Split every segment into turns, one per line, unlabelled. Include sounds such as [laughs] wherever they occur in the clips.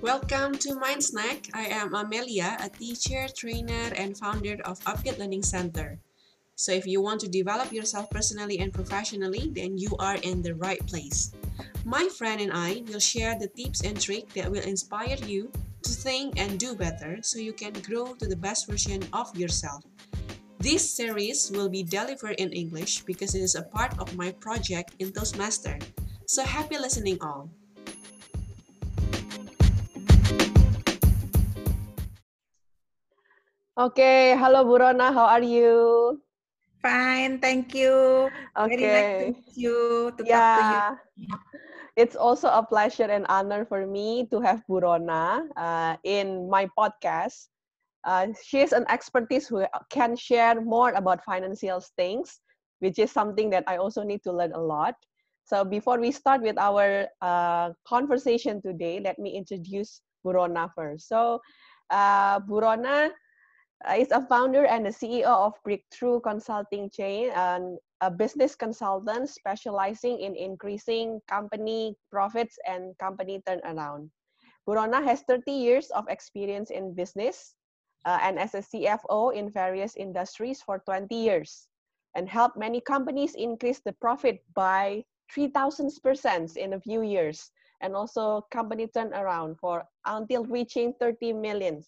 Welcome to Mind Snack. I am Amelia, a teacher, trainer, and founder of Upgate Learning Center. So, if you want to develop yourself personally and professionally, then you are in the right place. My friend and I will share the tips and tricks that will inspire you to think and do better so you can grow to the best version of yourself. This series will be delivered in English because it is a part of my project in Toastmaster. So happy listening all.
Okay, hello Burona, how are you?
Fine, thank you.
Okay.
Very nice to meet you, to
yeah.
talk to you.
It's also a pleasure and honor for me to have Burona uh, in my podcast. Uh, she is an expertise who can share more about financial things, which is something that I also need to learn a lot. So before we start with our uh, conversation today, let me introduce Burona first. So uh, Burona is a founder and the CEO of Breakthrough Consulting Chain, and a business consultant specializing in increasing company profits and company turnaround. Burona has 30 years of experience in business uh, and as a CFO in various industries for 20 years and helped many companies increase the profit by 3000% in a few years and also company turnaround for until reaching 30 million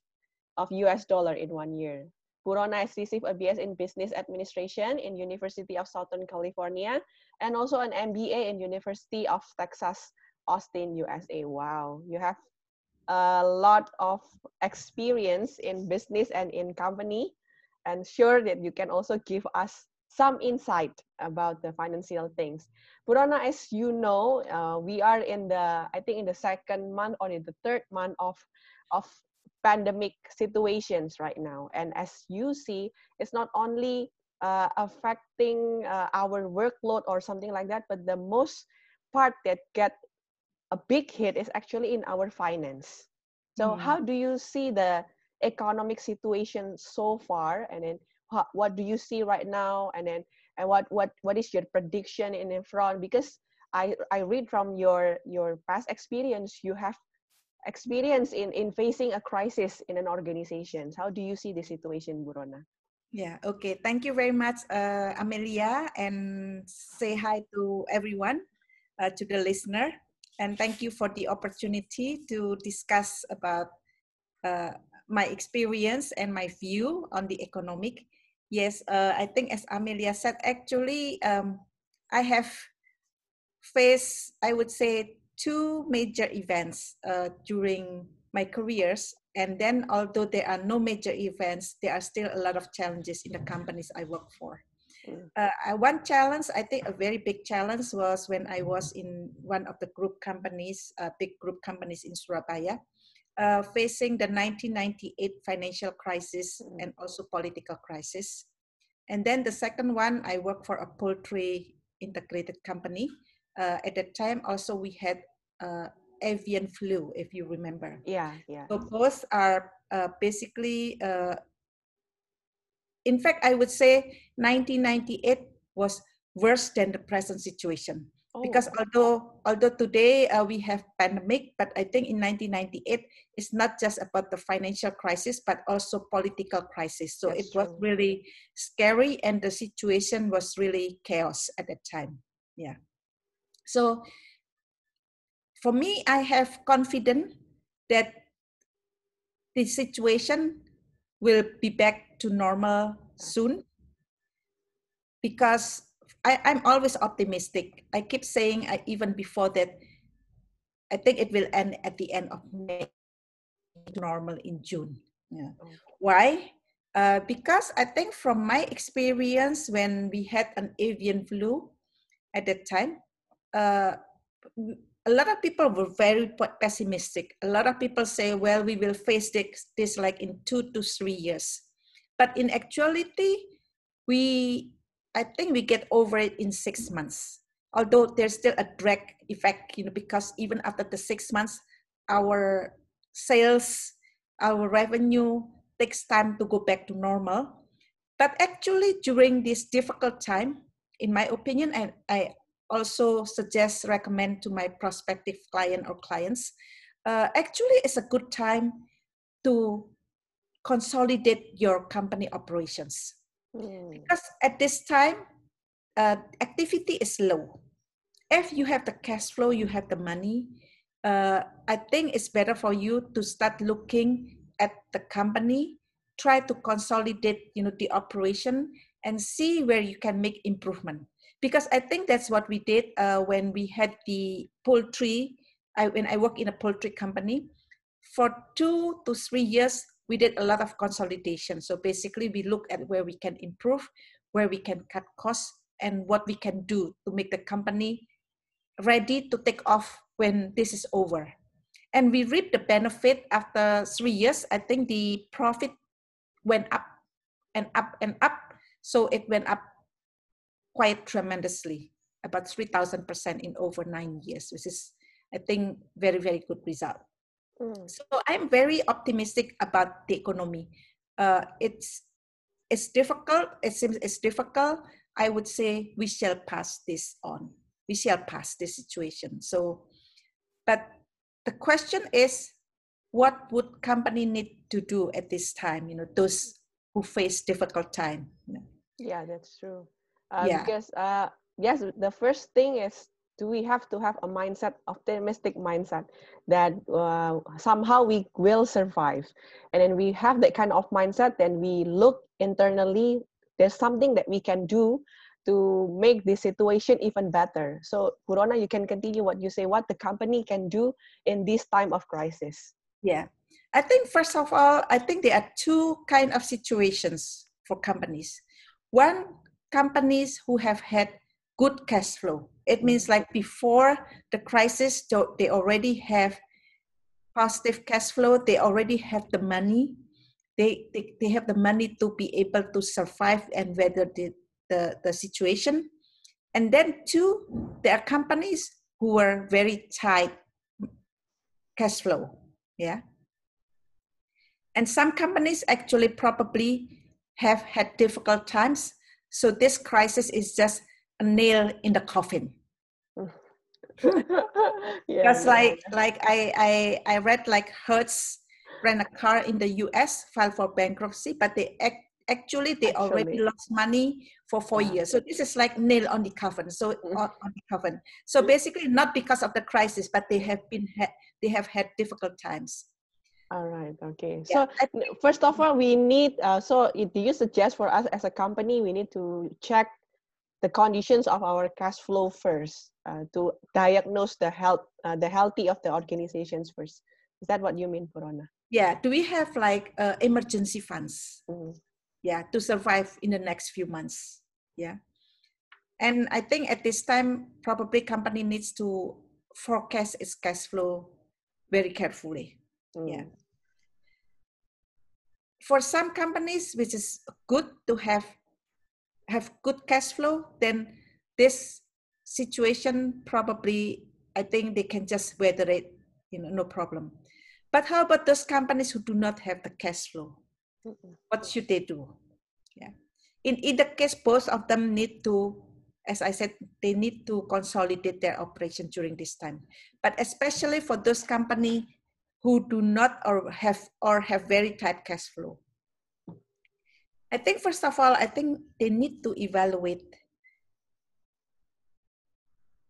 of US dollar in one year. Burona has received a BS in Business Administration in University of Southern California and also an MBA in University of Texas, Austin, USA. Wow, you have a lot of experience in business and in company and sure that you can also give us some insight about the financial things. Burona, as you know, uh, we are in the, I think in the second month or in the third month of, of pandemic situations right now. And as you see, it's not only uh, affecting uh, our workload or something like that, but the most part that get a big hit is actually in our finance. So mm. how do you see the economic situation so far, and then what, what do you see right now, and then and what what what is your prediction in the front? Because I I read from your your past experience, you have experience in in facing a crisis in an organization. How do you see the situation, Burona?
Yeah, okay. Thank you very much, uh, Amelia, and say hi to everyone, uh, to the listener, and thank you for the opportunity to discuss about uh, my experience and my view on the economic. Yes, uh, I think as Amelia said, actually, um, I have faced, I would say, two major events uh, during my careers. And then, although there are no major events, there are still a lot of challenges in the companies I work for. Mm. Uh, one challenge, I think a very big challenge was when I was in one of the group companies, uh, big group companies in Surabaya, uh, facing the 1998 financial crisis mm. and also political crisis. And then the second one, I work for a poultry integrated company. Uh, at that time, also we had uh, avian flu, if you remember.
Yeah, yeah.
So both are uh, basically, uh, in fact, I would say 1998 was worse than the present situation. Oh. Because although although today uh, we have pandemic, but I think in 1998 it's not just about the financial crisis, but also political crisis. So That's it was true. really scary, and the situation was really chaos at that time. Yeah. So for me, I have confidence that the situation will be back to normal soon because I, am always optimistic. I keep saying, I, even before that, I think it will end at the end of May, normal in June. Yeah. Why? Uh, because I think from my experience when we had an avian flu at that time, uh, a lot of people were very pessimistic. A lot of people say, well, we will face this, this like in two to three years. But in actuality, we, I think we get over it in six months. Although there's still a drag effect, you know, because even after the six months, our sales, our revenue takes time to go back to normal. But actually, during this difficult time, in my opinion, and I also suggest recommend to my prospective client or clients uh, actually it's a good time to consolidate your company operations.
Mm.
because at this time uh, activity is low. If you have the cash flow you have the money uh, i think it's better for you to start looking at the company try to consolidate you know the operation and see where you can make improvement because i think that's what we did uh, when we had the poultry I, when i work in a poultry company. For two to three years we did a lot of consolidation. So basically we look at where we can improve where we can cut costs and what we can do to make the company ready to take off when this is over. And we reap the benefit after three years. I think the profit went up and up and up. So it went up quite tremendously about 3000% in over nine years which is i think very very good result
Mm.
so i'm very optimistic about the economy uh, it's it's difficult it seems it's difficult i would say we shall pass this on we shall pass this situation so but the question is what would company need to do at this time you know those who face difficult time you know?
Yeah, that's true. Uh,
Yeah.
Because uh, yes, the first thing is do we have to have a mindset, optimistic mindset that uh, somehow we will survive, and then we have that kind of mindset. Then we look internally. There's something that we can do to make the situation even better. So, Burona, you can continue what you say. What the company can do in this time of crisis.
Yeah. I think first of all, I think there are two kind of situations for companies. One, companies who have had good cash flow. It mm. means like before the crisis, they already have positive cash flow. They already have the money. They, they, they have the money to be able to survive and weather the, the, the situation. And then two, there are companies who are very tight cash flow. Yeah. And some companies actually probably have had difficult times. So this crisis is just a nail in the coffin. [laughs]
yeah,
Because
yeah.
like like I, I I read like Hertz ran a car in the US, filed for bankruptcy, but they act, actually they already lost money for four years. So this is like nail on the coffin. So
Mm.
on, on the coffin. So basically not because of the crisis, but they have been had they have had difficult times.
All right. Okay.
Yeah,
So first of all, we need. Uh, so do you suggest for us as a company, we need to check the conditions of our cash flow first uh, to diagnose the health, uh, the healthy of the organizations first. Is that what you mean, Burona?
Yeah. Do we have like uh, emergency funds?
Mm.
Yeah, to survive in the next few months. Yeah. And I think at this time, probably company needs to forecast its cash flow very carefully. Yeah. For some companies, which is good to have have good cash flow, then this situation probably I think they can just weather it, you know, no problem. But how about those companies who do not have the cash flow?
Mm-mm.
what should they do yeah in either case both of them need to as i said they need to consolidate their operation during this time but especially for those company who do not or have or have very tight cash flow. I think first of all i think they need to evaluate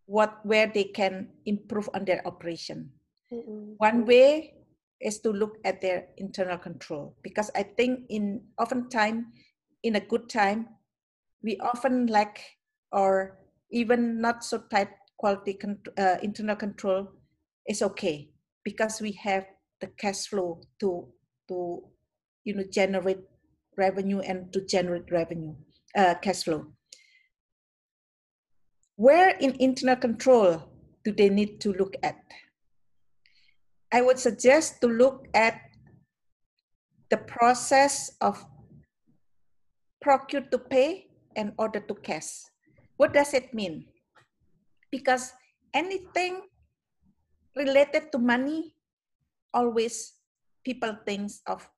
what where they can improve on their operation.
Mm-mm.
one way is to look at their internal control because I think in oftentimes in a good time we often lack or even not so tight quality con- uh, internal control is okay because we have the cash flow to to you know generate revenue and to generate revenue uh, cash flow where in internal control do they need to look at I would suggest to look at the process of procure to pay and order to cash. What does it mean? Because anything related to money, always people thinks of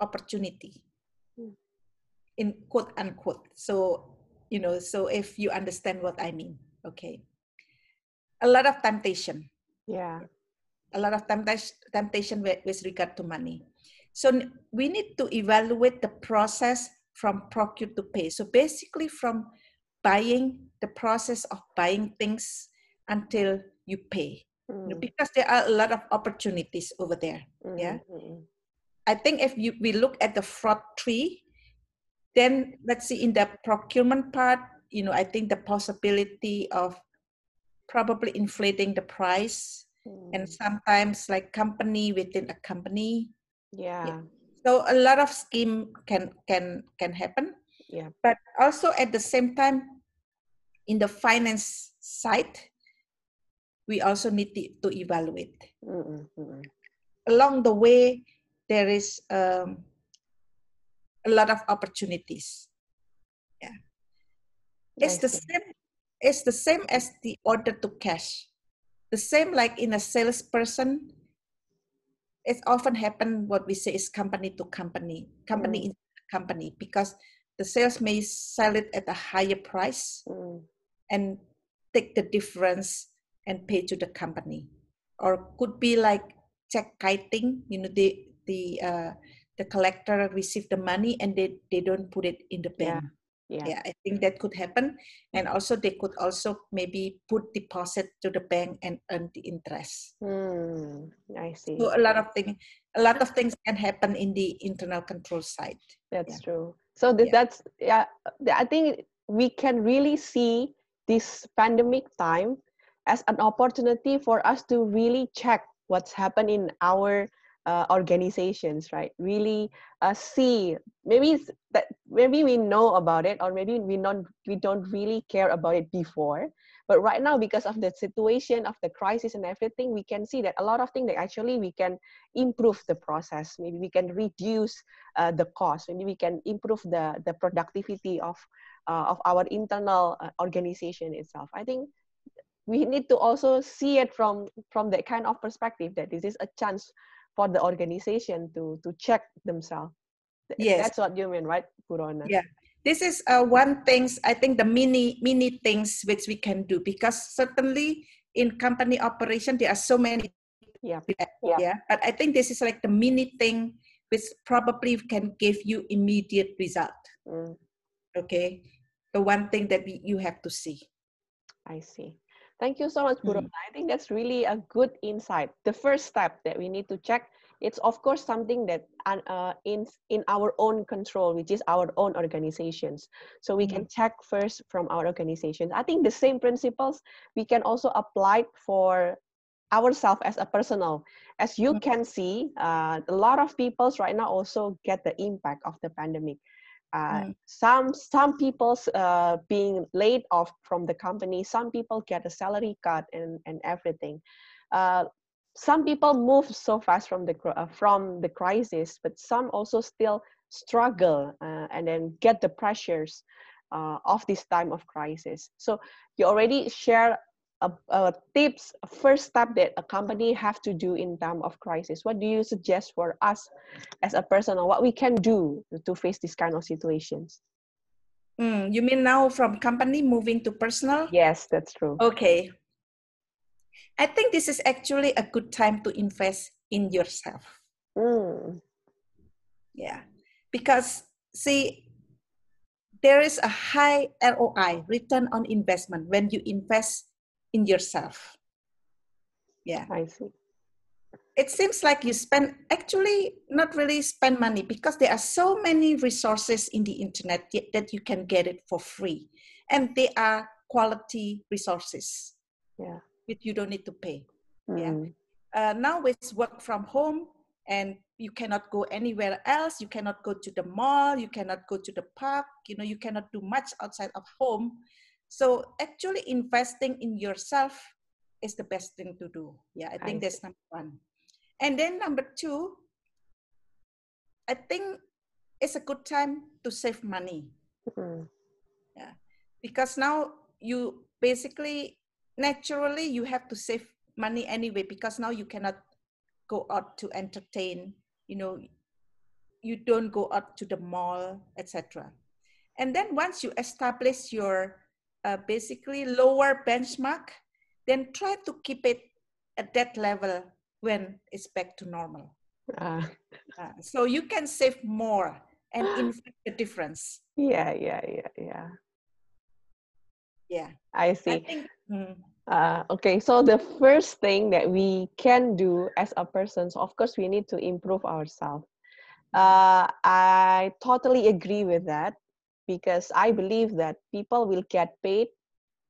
opportunity
Mm.
in quote unquote. So, you know, so if you understand what I mean, okay. A lot of temptation
Yeah.
a lot of temptation, temptation with, with regard to money. So we need to evaluate the process from procure to pay. So basically from buying, the process of buying things until you pay. Mm. Because there are a lot of opportunities over there. Mm-hmm. Yeah. I think if you, we look at the fraud tree, then let's see in the procurement part, you know, I think the possibility of probably inflating the price mm. and sometimes like company within a company.
Yeah. yeah.
So a lot of scheme can can can happen.
Yeah.
But also at the same time, in the finance side, we also need to, to evaluate. Mm-hmm. Along the way, there is um, a lot of opportunities. Yeah, it's the same. It's the same as the order to cash. The same like in a salesperson. It often happen what we say is company to company, company mm. in company, because the sales may sell it at a higher price mm. and take the difference and pay to the company, or could be like check kiting. You know, the the uh, the collector receive the money and they, they don't put it in the bank.
Yeah. Yeah.
yeah, I think that could happen. And also they could also maybe put deposit to the bank and earn the interest.
Hmm. I see.
So a lot of things, a lot of things can happen in the internal control side.
That's yeah. true. So th- yeah. that's yeah. I think we can really see this pandemic time as an opportunity for us to really check what's happened in our uh, organizations right? Really uh, see maybe that maybe we know about it or maybe we not we don't really care about it before. But right now because of the situation of the crisis and everything we can see that a lot of things that actually we can improve the process. Maybe we can reduce uh, the cost. Maybe we can improve the the productivity of uh, of our internal uh, organization itself. I think we need to also see it from from that kind of perspective that this is a chance for the organization to to check themselves.
Yes,
that's what you mean, right, Burona?
Yeah, this is uh, one things I think the mini mini things which we can do because certainly in company operation there are so many.
Yeah.
yeah. yeah. But I think this is like the mini thing which probably can give you immediate result. Mm. Okay, the one thing that we, you have to see.
I see. Thank you so much, Puro. Mm. I think that's really a good insight. The first step that we need to check, it's of course something that uh, in in our own control, which is our own organizations. So we mm. can check first from our organizations. I think the same principles we can also apply for ourselves as a personal. As you mm. can see, uh, a lot of people right now also get the impact of the pandemic. Uh, mm. Some some people uh, being laid off from the company. Some people get a salary cut and and everything. Uh, some people move so fast from the uh, from the crisis, but some also still struggle uh, and then get the pressures uh, of this time of crisis. So you already share a, tips first step that a company have to do in time of crisis? What do you suggest for us as a person or what we can do to face this kind of situations?
Mm, you mean now from company moving to personal?
Yes that's true.
Okay. I think this is actually a good time to invest in yourself.
Mm.
yeah. Because see there is a high ROI, return on investment, when you invest in yourself. Yeah.
I see.
It seems like you spend actually not really spend money because there are so many resources in the internet that you can get it for free. And they are quality resources.
Yeah.
Which you don't need to pay.
Mm.
Yeah. Uh, now with work from home and you cannot go anywhere else you cannot go to the mall you cannot go to the park you know you cannot do much outside of home so actually investing in yourself is the best thing to do. Yeah, I think I that's number one. And then number two, I think it's a good time to save money.
Mm-hmm.
Yeah, because now you basically naturally you have to save money anyway because now you cannot go out to entertain. You know, you don't go out to the mall, etc. And then once you establish your uh, basically lower benchmark, then try to keep it at that level when it's back to normal.
Uh,
Uh, so you can save more and [gasps] invest the difference.
yeah, yeah, yeah, yeah.
Yeah,
I
I
see.
think. mm,
Uh, okay, so the first thing that we can do as a person, so of course, we need to improve ourselves. Uh, I totally agree with that because I believe that people will get paid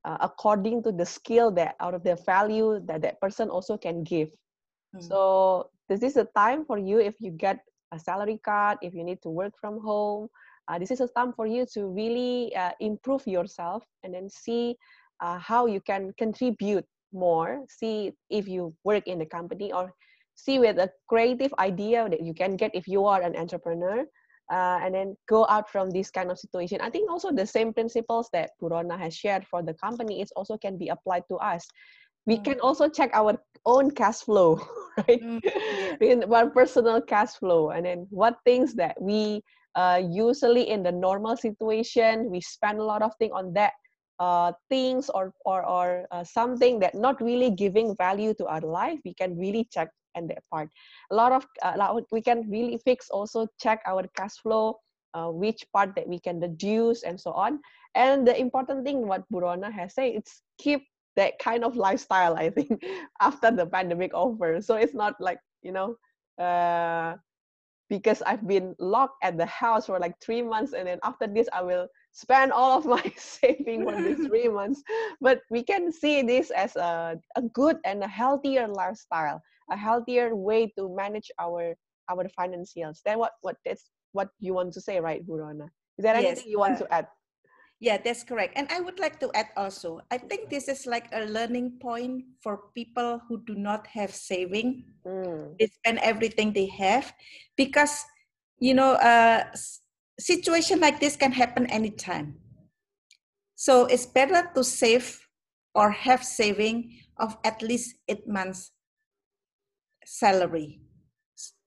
uh, according to the skill that out of the value that that person also can give.
mm,
So this is a time for you if you get a salary card, if you need to work from home. Uh, this is a time for you to really uh, improve yourself and then see uh, how you can contribute more. See if you work in the company or see with a creative idea that you can get if you are an entrepreneur. Uh, and then go out from this kind of situation. I think also the same principles that Burona has shared for the company is also can be applied to us. We
Mm.
can also check our own cash flow, [laughs] right?
mm, yeah. [laughs]
in our personal cash flow and then what things that we uh, usually in the normal situation we spend a lot of thing on that uh, things or or, or uh, something that not really giving value to our life we can really check and that part. A lot of uh, we can really fix also check our cash flow uh, which part that we can reduce and so on. And the important thing what burona has said it's keep that kind of lifestyle i think [laughs] after the pandemic over. So it's not like you know uh, because i've been locked at the house for like three months and then after this i will spend all of my [laughs] saving for these [laughs] three months but we can see this as a, a good and a healthier lifestyle a healthier way to manage our our financials then what what that's what you want to say right burona is there
Yes,
anything you want
uh,
to add
Yeah, that's correct. And I would like to add also, I think this is like a learning point for people who do not have saving.
Mm,
They spend everything they have because, you know, uh, situation like this can happen anytime. So it's better to save or have saving of at least eight months salary.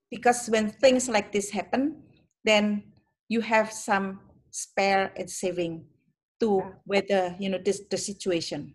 Because when things like this happen, then you have some spare and saving to weather, you know, this the situation.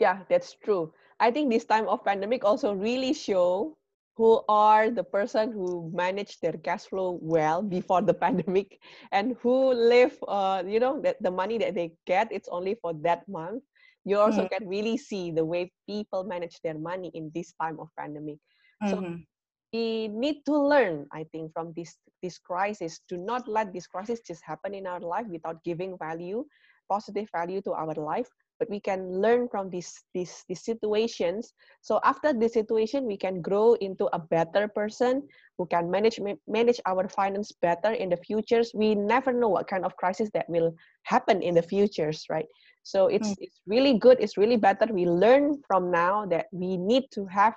yeah that's true i think this time of pandemic also really show who are the person who manage their cash flow well before the [laughs] pandemic and who live uh, you know that the money that they get it's only for that month you also
Mm.
can really see the way people manage their money in this time of pandemic So-
Mhm.
we need to learn i think from this this crisis to not let this crisis just happen in our life without giving value positive value to our life but we can learn from these these these situations. So after this situation we can grow into a better person who can manage manage our finance better in the futures. We never know what kind of crisis that will happen in the futures right? So it's hmm. it's really good it's really better. We learn from now that we need to have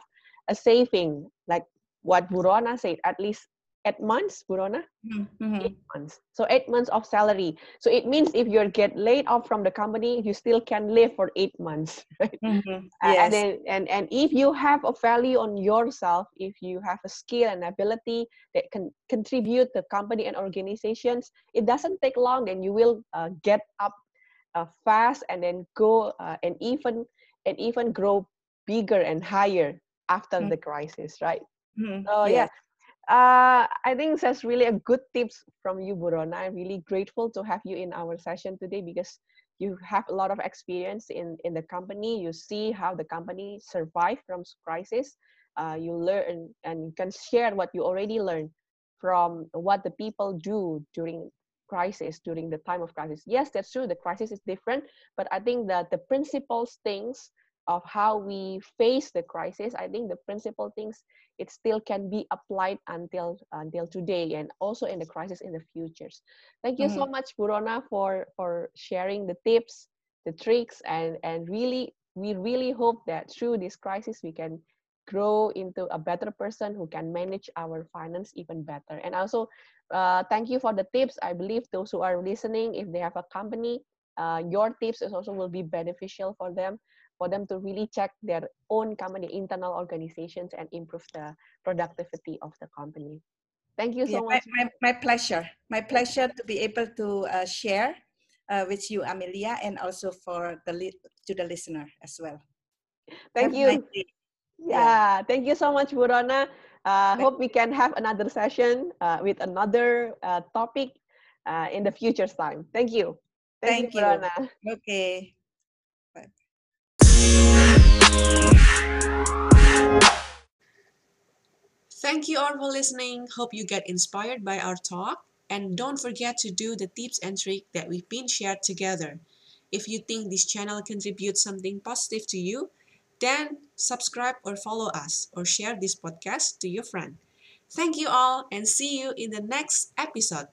a saving. Like what Burona said, at least eight months, Burona,
Mhm. Mhm.
eight months. So eight months of salary. So it means if you get laid off from the company, you still can live for eight months, [laughs] right?
Mhm.
Uh,
Yes.
And then and and if you have a value on yourself, if you have a skill and ability that can contribute to company and organizations, it doesn't take long. and you will uh, get up uh, fast and then go uh, and even and even grow bigger and higher after
Mm.
the crisis, right?
Mhm.
So yeah, uh, I think that's really a good tips from you, Burona. I'm really grateful to have you in our session today because you have a lot of experience in in the company. You see how the company survived from crisis. Uh, you learn and you can share what you already learned from what the people do during crisis during the time of crisis yes that's true the crisis is different but i think that the principles things of how we face the crisis i think the principal things it still can be applied until until today and also in the crisis in the futures. Thank you so much burona for for sharing the tips the tricks and and really we really hope that through this crisis we can grow into a better person who can manage our finance even better. And also uh, thank you for the tips. I believe those who are listening if they have a company uh, your tips is also will be beneficial for them for them to really check their own company internal organizations and improve the productivity of the company thank you so
my,
much
my, my pleasure. My pleasure to be able to uh, share uh, with you, Amelia, and also for the li- to the listener as well.
thank
Have
you
day.
Yeah, thank you so much, Burona. Uh, hope we can have another session uh, with another uh, topic uh, in the future time. Thank you.
Thank, you,
Burona.
Okay.
Thank you all for listening. Hope you get inspired by our talk. And don't forget to do the tips and tricks that we've been shared together. If you think this channel contributes something positive to you, then subscribe or follow us or share this podcast to your friend. Thank you all and see you in the next episode.